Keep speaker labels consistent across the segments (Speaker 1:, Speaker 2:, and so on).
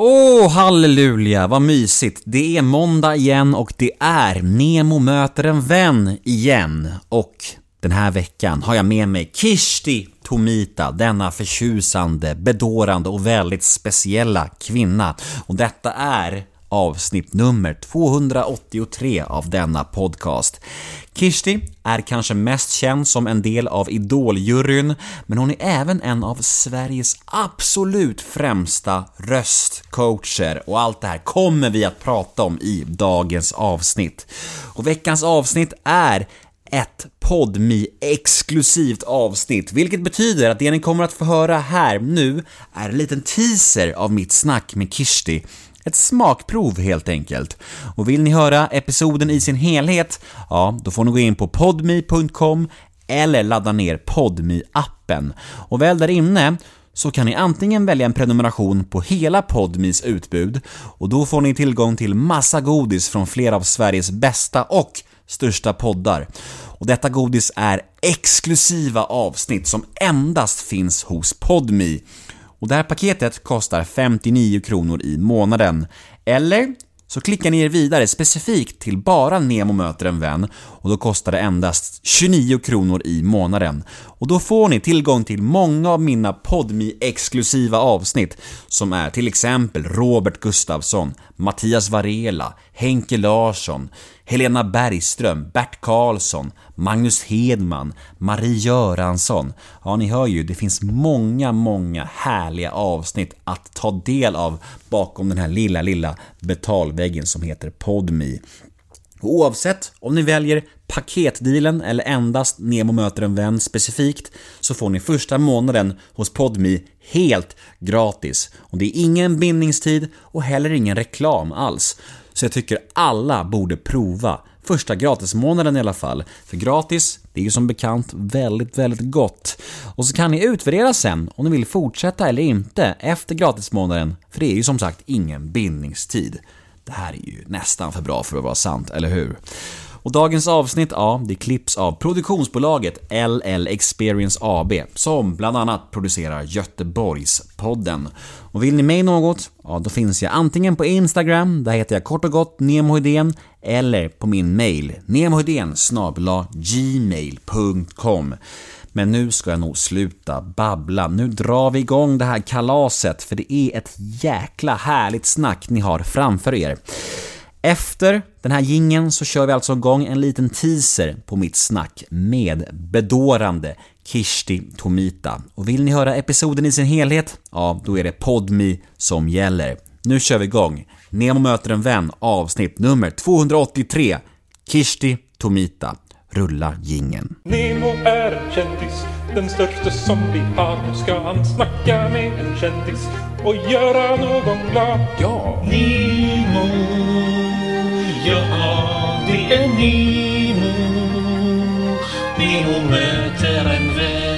Speaker 1: Åh, oh, halleluja, vad mysigt. Det är måndag igen och det är Nemo möter en vän igen. Och den här veckan har jag med mig Kishti Tomita, denna förtjusande, bedårande och väldigt speciella kvinna. Och detta är avsnitt nummer 283 av denna podcast. Kirsti är kanske mest känd som en del av Idoljuryn, men hon är även en av Sveriges absolut främsta röstcoacher och allt det här kommer vi att prata om i dagens avsnitt. Och veckans avsnitt är ett podmi exklusivt avsnitt, vilket betyder att det ni kommer att få höra här nu är en liten teaser av mitt snack med Kirsti ett smakprov helt enkelt. Och vill ni höra episoden i sin helhet, ja, då får ni gå in på podme.com eller ladda ner podme appen Och väl där inne så kan ni antingen välja en prenumeration på hela Podmis utbud och då får ni tillgång till massa godis från flera av Sveriges bästa och största poddar. Och detta godis är exklusiva avsnitt som endast finns hos Podmi. Och det här paketet kostar 59 kronor i månaden. Eller så klickar ni er vidare specifikt till bara Nemo möter en vän och då kostar det endast 29 kronor i månaden. Och då får ni tillgång till många av mina podmi exklusiva avsnitt som är till exempel Robert Gustafsson, Mattias Varela, Henke Larsson, Helena Bergström, Bert Karlsson, Magnus Hedman, Marie Göransson. Ja, ni hör ju, det finns många, många härliga avsnitt att ta del av bakom den här lilla, lilla betalväggen som heter Podmi. Oavsett om ni väljer paketdealen eller endast Nemo möter en vän specifikt så får ni första månaden hos Podmi helt gratis. Och det är ingen bindningstid och heller ingen reklam alls. Så jag tycker alla borde prova första gratismånaden i alla fall. För gratis, det är ju som bekant väldigt, väldigt gott. Och så kan ni utvärdera sen om ni vill fortsätta eller inte efter gratismånaden, för det är ju som sagt ingen bindningstid. Det här är ju nästan för bra för att vara sant, eller hur? Och dagens avsnitt, ja, det klipps av produktionsbolaget LL Experience AB som bland annat producerar Göteborgspodden. Och vill ni mig något? Ja, då finns jag antingen på Instagram, där heter jag kort och gott nemohydén eller på min mail, nemohydén gmail.com. Men nu ska jag nog sluta babbla. Nu drar vi igång det här kalaset, för det är ett jäkla härligt snack ni har framför er. Efter den här gingen så kör vi alltså igång en liten teaser på mitt snack med bedårande Kishti Tomita. Och vill ni höra episoden i sin helhet? Ja, då är det Podmi som gäller. Nu kör vi igång. Nemo möter en vän avsnitt nummer 283. Kishti Tomita. Rulla gingen.
Speaker 2: Nemo är en kändis, den största som vi har. Nu ska han snacka med en kändis och göra någon glad. Ja!
Speaker 3: Nemo, ja det är Nemo. Nemo möter en vän.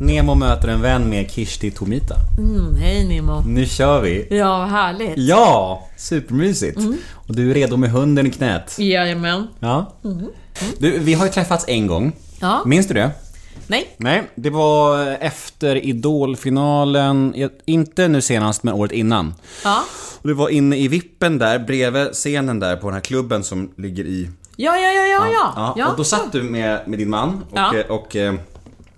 Speaker 1: Nemo möter en vän med Kishti Tomita.
Speaker 4: Mm, hej Nemo.
Speaker 1: Nu kör vi!
Speaker 4: Ja, vad härligt.
Speaker 1: Ja! Supermysigt! Och du är redo med hunden i knät?
Speaker 4: Jajamän.
Speaker 1: Ja. Du, vi har ju träffats en gång.
Speaker 4: Ja.
Speaker 1: Minns du det?
Speaker 4: Nej.
Speaker 1: Nej, det var efter Idolfinalen, ja, inte nu senast men året innan.
Speaker 4: Ja.
Speaker 1: Och det var inne i vippen där, bredvid scenen där på den här klubben som ligger i...
Speaker 4: Ja, ja, ja, ja, ja.
Speaker 1: Ja, och då satt du med, med din man och,
Speaker 4: Ja.
Speaker 1: eh, och, eh,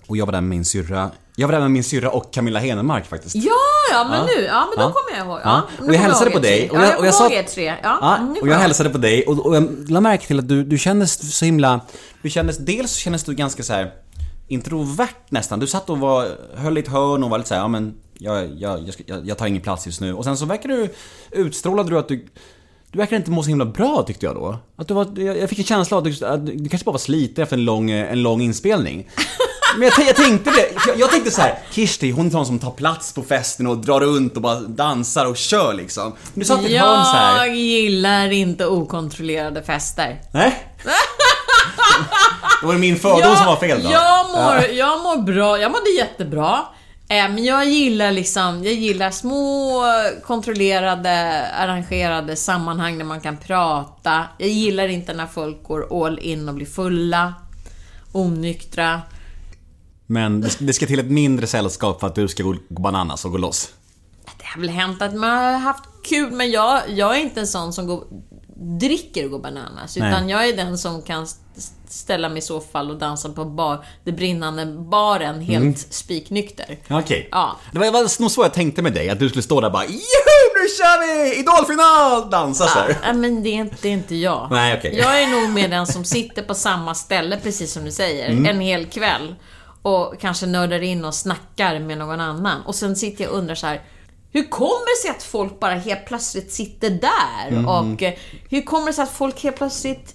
Speaker 1: och jag var där med min syrra. Jag var där med min syrra och Camilla Henemark faktiskt.
Speaker 4: Ja, ja, men
Speaker 1: Ja.
Speaker 4: nu, ja men då
Speaker 1: Ja.
Speaker 4: kommer jag ihåg.
Speaker 1: Ja.
Speaker 4: Ja.
Speaker 1: Och jag hälsade på dig, och jag-
Speaker 4: Ja,
Speaker 1: och jag
Speaker 4: jag
Speaker 1: sa-
Speaker 4: tre. Ja,
Speaker 1: Ja, och jag hälsade på dig och, och jag lade märke till att du, du kändes så himla... Du kändes, dels så kändes du ganska så här introvert nästan. Du satt och var, höll i ett hörn och var lite så här, ja men jag, jag, jag, jag, tar ingen plats just nu. Och sen så verkar du, utstrålade du att du du verkar inte må så himla bra tyckte jag då. Att du var, jag fick en känsla av att du, att du kanske bara var sliten efter en lång, en lång inspelning. Men jag, jag tänkte det, jag, jag tänkte så här: Kirsti hon är sån som tar plats på festen och drar runt och bara dansar och kör liksom. Men du satt i ett hörn så här.
Speaker 4: Jag gillar inte okontrollerade fester.
Speaker 1: Nej? Det var min fördom som var fel då.
Speaker 4: Jag mår, jag mår bra, jag mådde jättebra. Eh, Men jag gillar liksom, jag gillar små kontrollerade, arrangerade sammanhang där man kan prata. Jag gillar inte när folk går all in och blir fulla, onyktra.
Speaker 1: Men det ska, det till ett mindre sällskap för att du ska gå gå bananas och gå loss.
Speaker 4: Det har väl hänt att man har haft kul, men jag, jag är inte en sån som går, dricker och går bananas. Utan
Speaker 1: Nej.
Speaker 4: jag är den som kan st- ställa mig i så fall och dansa på bar, det brinnande baren helt spiknykter.
Speaker 1: Okej.
Speaker 4: Ja.
Speaker 1: Det var, det var nog så jag tänkte med dig, att du skulle stå där och bara Juhu, nu kör vi! Idolfinal! Dansa så här.
Speaker 4: Nej, men det är inte, det är inte jag.
Speaker 1: Nej, okej.
Speaker 4: Jag är nog med den som sitter på samma ställe, precis som du säger,
Speaker 1: Mm.
Speaker 4: en hel kväll. Och kanske nördar in och snackar med någon annan. Och sen sitter jag och undrar så här. Hur kommer det sig att folk bara helt plötsligt sitter där?
Speaker 1: Mm.
Speaker 4: Och eh, hur kommer det sig att folk helt plötsligt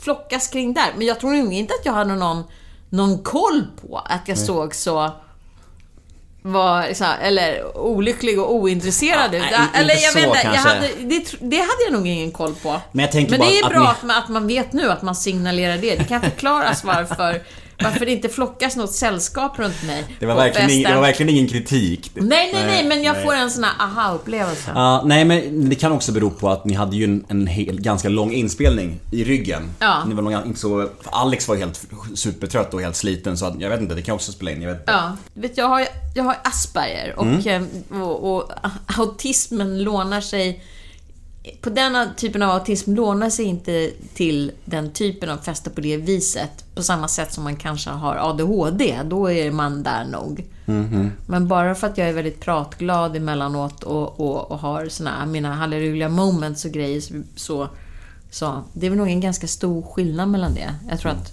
Speaker 4: flockas kring där? Men jag tror nog inte att jag hade någon, någon koll på att jag såg så var här, eller olycklig och ointresserad ut.
Speaker 1: nej, inte
Speaker 4: Eller jag vet inte, jag hade, det, det hade jag nog ingen koll på.
Speaker 1: Men jag tänker
Speaker 4: Men det är bra
Speaker 1: ni-
Speaker 4: att, man, att man vet nu, att man signalerar det. Det kan förklaras varför, varför det inte flockas något sällskap runt mig
Speaker 1: Det var, verkligen ing, det var verkligen ingen kritik.
Speaker 4: Nej, nej, nej, men jag
Speaker 1: nej.
Speaker 4: får en sån här aha-upplevelse.
Speaker 1: Ja, nej men det kan också bero på att ni hade ju en, en hel, ganska lång inspelning i ryggen.
Speaker 4: Ja.
Speaker 1: Ni var nog inte så, Alex var ju helt supertrött och helt sliten så jag vet inte, det kan också spela in. Jag vet inte.
Speaker 4: Ja, vet, jag har, jag har Asperger och,
Speaker 1: Mm.
Speaker 4: eh, och, och autismen lånar sig på denna typen av autism lånar sig inte till den typen av fester på det viset på samma sätt som man kanske har ADHD. Då är man där nog.
Speaker 1: Mhm.
Speaker 4: Men bara för att jag är väldigt pratglad emellanåt och, och, och har såna mina halleluja moments och grejer så, så, det är väl nog en ganska stor skillnad mellan det. Jag tror att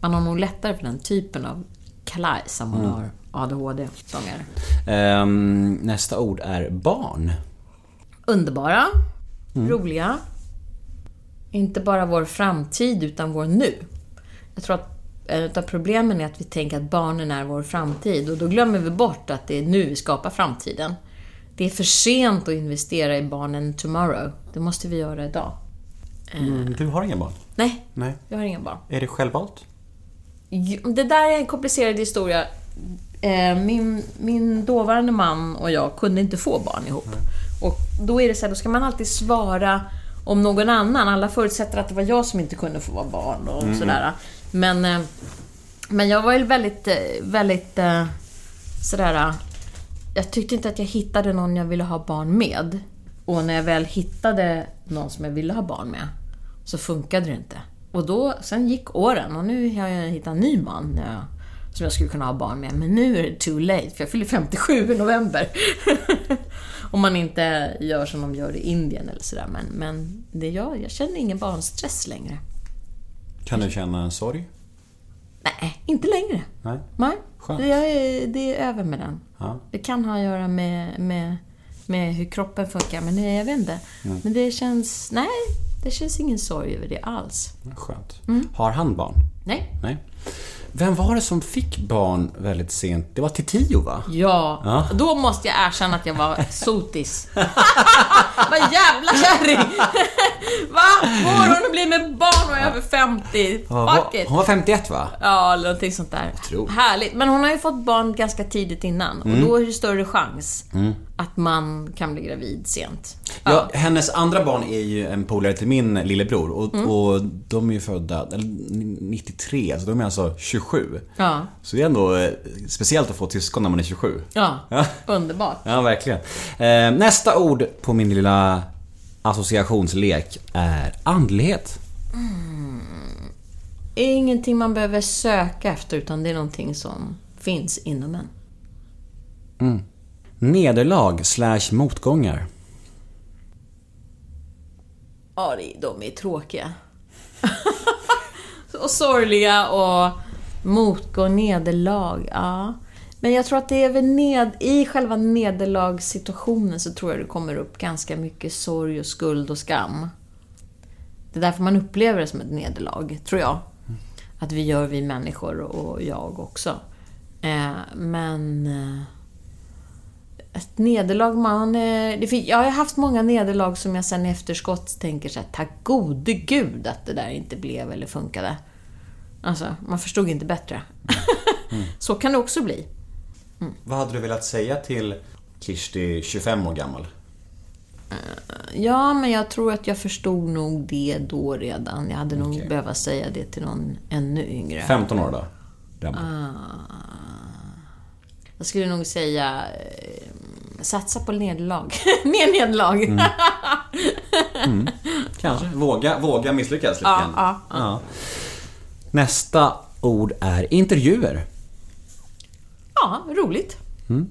Speaker 4: man har nog lättare för den typen av kalajs om man
Speaker 1: Mm.
Speaker 4: har ADHD-sångare.
Speaker 1: Ehm, nästa ord är barn.
Speaker 4: Underbara,
Speaker 1: Mm.
Speaker 4: roliga. Inte bara vår framtid utan vår nu. Jag tror att ett av problemen är att vi tänker att barnen är vår framtid och då glömmer vi bort att det är nu vi skapar framtiden. Det är för sent att investera i barnen tomorrow. Det måste vi göra idag.
Speaker 1: Mm, du har inga barn?
Speaker 4: Nej,
Speaker 1: Nej.
Speaker 4: jag har inga barn.
Speaker 1: Är det självvalt?
Speaker 4: Det där är en komplicerad historia. Eh, Min, min dåvarande man och jag kunde inte få barn ihop. Och då är det så här, då ska man alltid svara om någon annan. Alla förutsätter att det var jag som inte kunde få vara barn och sådär. Men, eh, men jag var ju väldigt, eh, väldigt eh, sådär... Jag tyckte inte att jag hittade någon jag ville ha barn med. Och när jag väl hittade någon som jag ville ha barn med så funkade det inte. Och då, sen gick åren och nu har jag hittat en ny man när jag, som jag skulle kunna ha barn med. Men nu är det too late, för jag fyller 57 i november. Om man inte gör som de gör i Indien eller sådär. Men, men det jag, jag känner ingen barnstress längre.
Speaker 1: Kan du känna en sorg?
Speaker 4: Nej, inte längre.
Speaker 1: Nej.
Speaker 4: Nej,
Speaker 1: Skönt.
Speaker 4: det är, det är över med den.
Speaker 1: Ja.
Speaker 4: Det kan ha att göra med, med, med hur kroppen funkar, men det, jag vet inte. Men det känns... Nej, det känns ingen sorg över det alls.
Speaker 1: Skönt.
Speaker 4: Mm.
Speaker 1: Har han barn?
Speaker 4: Nej.
Speaker 1: Nej. Vem var det som fick barn väldigt sent? Det var Titiyo va?
Speaker 4: Ja,
Speaker 1: Ja.
Speaker 4: då måste jag erkänna att jag var sotis. Vad jävla kärring! Va? Och blir med barn och är över 50? Fuck it!
Speaker 1: Hon var 51 va?
Speaker 4: Ja, eller någonting sånt där. Härligt. Men hon har ju fått barn ganska tidigt innan och då är det större chans att man kan bli gravid sent.
Speaker 1: Ja, hennes andra barn är ju en polare till min lillebror och,
Speaker 4: Mm.
Speaker 1: och de är ju födda eller, 93, så de är alltså 27.
Speaker 4: Ja.
Speaker 1: Så det är ändå eh, speciellt att få syskon när man är 27.
Speaker 4: Ja,
Speaker 1: Ja.
Speaker 4: underbart.
Speaker 1: Ja, verkligen. Eh, nästa ord på min lilla associationslek är andlighet.
Speaker 4: Är ingenting man behöver söka efter utan det är någonting som finns inom en.
Speaker 1: Nederlag slash motgångar.
Speaker 4: Ja, de är tråkiga. och sorgliga och motgå nederlag. Ja. Men jag tror att det är väl ned, i själva nederlagssituationen så tror jag det kommer upp ganska mycket sorg och skuld och skam. Det är därför man upplever det som ett nederlag, tror jag. Att vi gör vi människor och jag också. Eh, men... Eh, ett nederlag, man... eh, Det jag har haft många nederlag som jag sen i efterskott tänker så här, tack gode gud att det där inte blev eller funkade. Alltså, man förstod inte bättre. så kan det också bli. Mm.
Speaker 1: Vad hade du velat säga till Kirsti, 25 år gammal?
Speaker 4: Eh, ja, men jag tror att jag förstod nog det då redan. Jag hade nog behövt säga det till någon ännu yngre.
Speaker 1: 15 år då? Uh,
Speaker 4: jag skulle nog säga eh, satsa på nederlag. Mer nederlag. Mm. Mm.
Speaker 1: Kanske. Våga, våga misslyckas lite
Speaker 4: ja,
Speaker 1: grann.
Speaker 4: Ja, ja.
Speaker 1: Nästa ord är intervjuer.
Speaker 4: Ja, roligt.
Speaker 1: Mm.